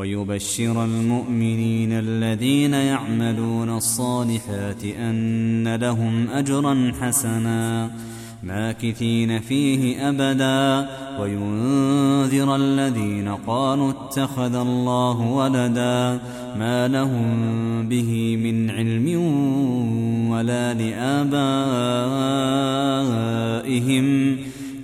ويبشر المؤمنين الذين يعملون الصالحات أن لهم أجرا حسنا ماكثين فيه أبدا. وينذر الذين قالوا اتخذ الله ولدا ما لهم به من علم ولا لآبائهم.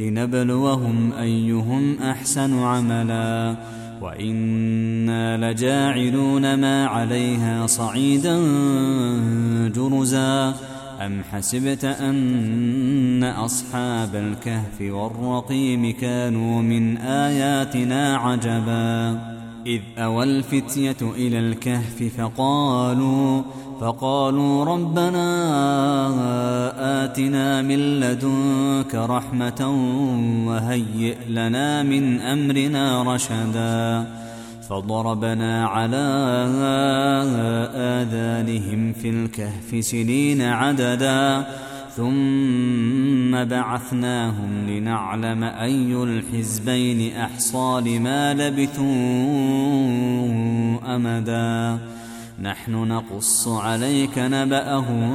لنبلوهم أيهم أحسن عملا وإنا لجاعلون ما عليها صعيدا جرزا أم حسبت أن أصحاب الكهف والرقيم كانوا من آياتنا عجبا إذ أوى الفتية إلى الكهف فقالوا فقالوا ربنا آتنا من لدنك رحمة وهيئ لنا من أمرنا رشدا. فضربنا على آذانهم في الكهف سنين عددا. ثم بعثناهم لنعلم أي الحزبين أحصى لما لبثوا أمدا. نحن نقص عليك نبأهم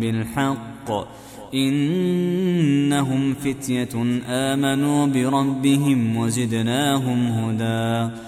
بالحق. إنهم فتية آمنوا بربهم وزدناهم هدى.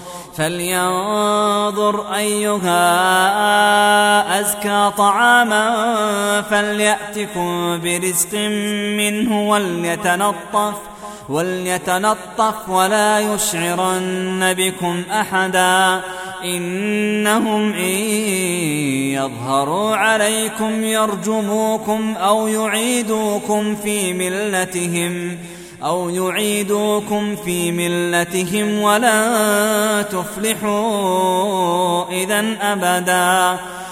فلينظر أيها أزكى طعاما فليأتكم برزق منه وليتنطف وليتنطف ولا يشعرن بكم أحدا إنهم إن يظهروا عليكم يرجموكم أو يعيدوكم في ملتهم أو يعيدوكم في ملتهم ولا تفلحوا إذا أبدا.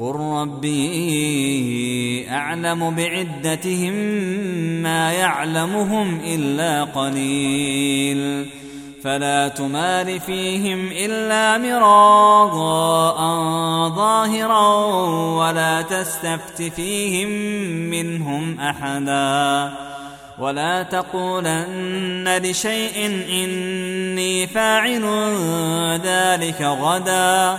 قل ربي أعلم بعدتهم ما يعلمهم إلا قليل فلا تمار فيهم إلا مراغاء ظاهرا ولا تستفت فيهم منهم أحدا ولا تقولن لشيء إني فاعل ذلك غدا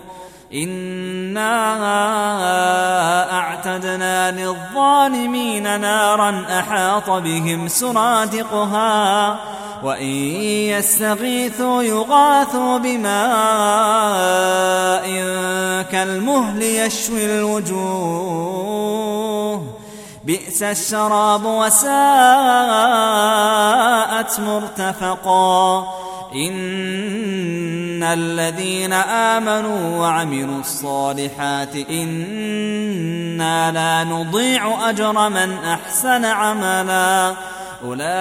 إنا أعتدنا للظالمين نارا أحاط بهم سرادقها وإن يستغيثوا يغاثوا بماء كالمهل يشوي الوجوه بئس الشراب وساءت مرتفقا إن الذين آمنوا وعملوا الصالحات إنا لا نضيع أجر من أحسن عملا أولئك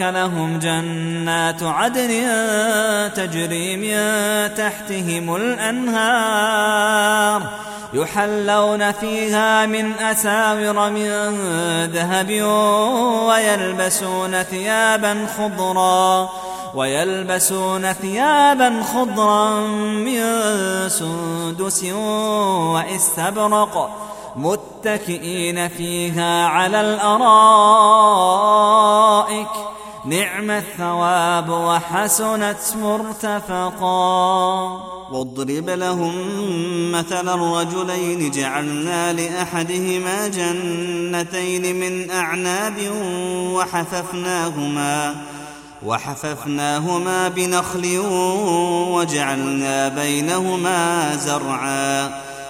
لهم جنات عدن تجري من تحتهم الأنهار يحلون فيها من أساور من ذهب ويلبسون ثيابا خضرا ويلبسون ثيابا خضرا من سندس وإستبرق. متكئين فيها على الأرائك. نعم الثواب وحسنت مرتفقا. واضرب لهم مثل الرجلين جعلنا لأحدهما جنتين من أعناب وحففناهما وحففناهما بنخل وجعلنا بينهما زرعا.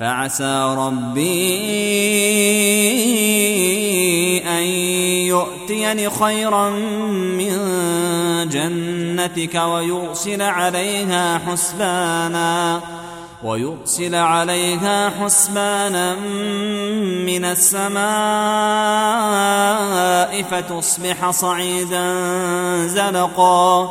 فعسى ربي أن يؤتيني خيرا من جنتك ويرسل عليها حسبانا ويرسل عليها حسبانا من السماء فتصبح صعيدا زلقا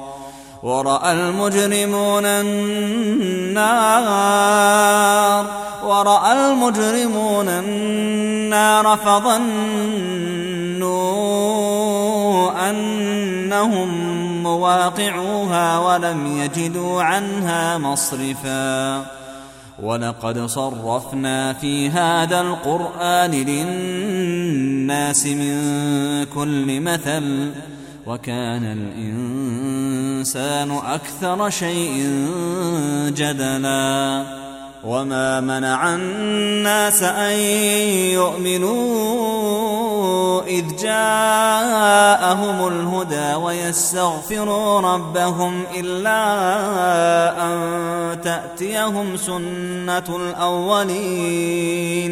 ورأى المجرمون النار. ورأى المجرمون النار فظنوا أنهم مواقعوها ولم يجدوا عنها مصرفا. ولقد صرفنا في هذا القرآن للناس من كل مثل. وكان الإنسان أكثر شيء جدلا وما منع الناس أن يؤمنوا إذ جاءهم الهدى ويستغفروا ربهم إلا أن تأتيهم سنة الأولين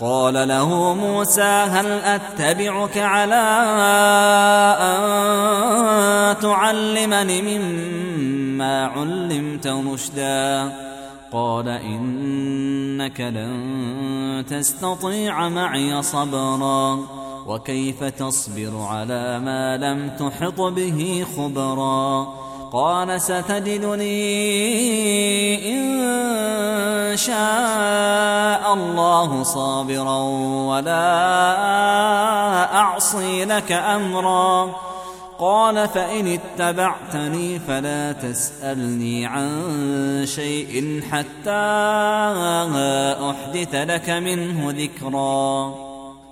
قال له موسى هل أتبعك على أن تعلمني مما علمت رشدا؟ قال إنك لن تستطيع معي صبرا وكيف تصبر على ما لم تحط به خبرا؟ قال ستجدني إن شاء الله صابرا ولا أعصي لك أمرا. قال فإن اتبعتني فلا تسألني عن شيء حتى أحدث لك منه ذكرا.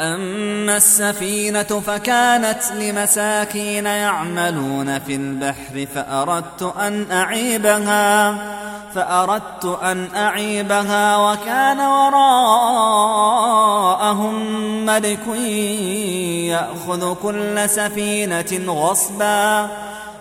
أما السفينة فكانت لمساكين يعملون في البحر فأردت أن أعيبها فأردت أن أعيبها وكان وراءهم ملك يأخذ كل سفينة غصبا.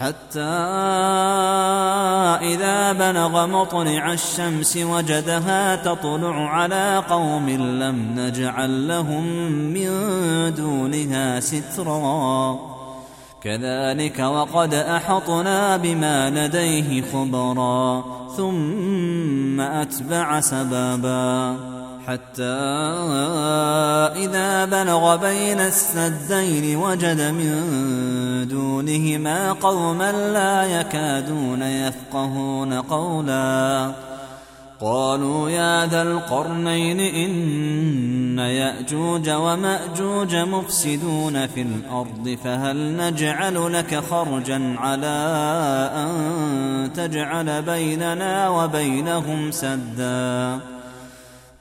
حتى إذا بلغ مطلع الشمس وجدها تطلع على قوم لم نجعل لهم من دونها سترا. كذلك وقد أحطنا بما لديه خبرا ثم أتبع سببا حتى إذا بلغ بين السدين وجد من دونهما قوما لا يكادون يفقهون قولا. قالوا يا ذا القرنين إن يأجوج ومأجوج مفسدون في الأرض فهل نجعل لك خرجا على أن تجعل بيننا وبينهم سدًّا؟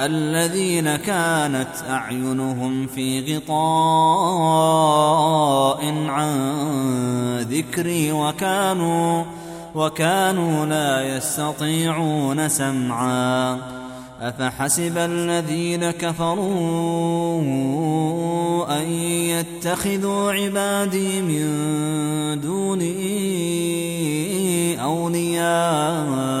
الذين كانت أعينهم في غطاء عن ذكري وكانوا وكانوا لا يستطيعون سمعا. أفحسب الذين كفروا أن يتخذوا عبادي من دوني أولياء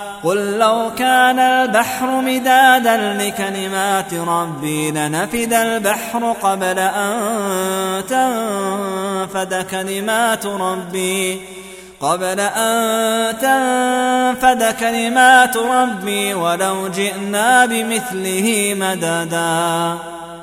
قل لو كان البحر مدادا لكلمات ربي لنفد البحر قبل أن تنفد كلمات ربي. قبل أن تنفد كلمات ربي ولو جئنا بمثله مددا.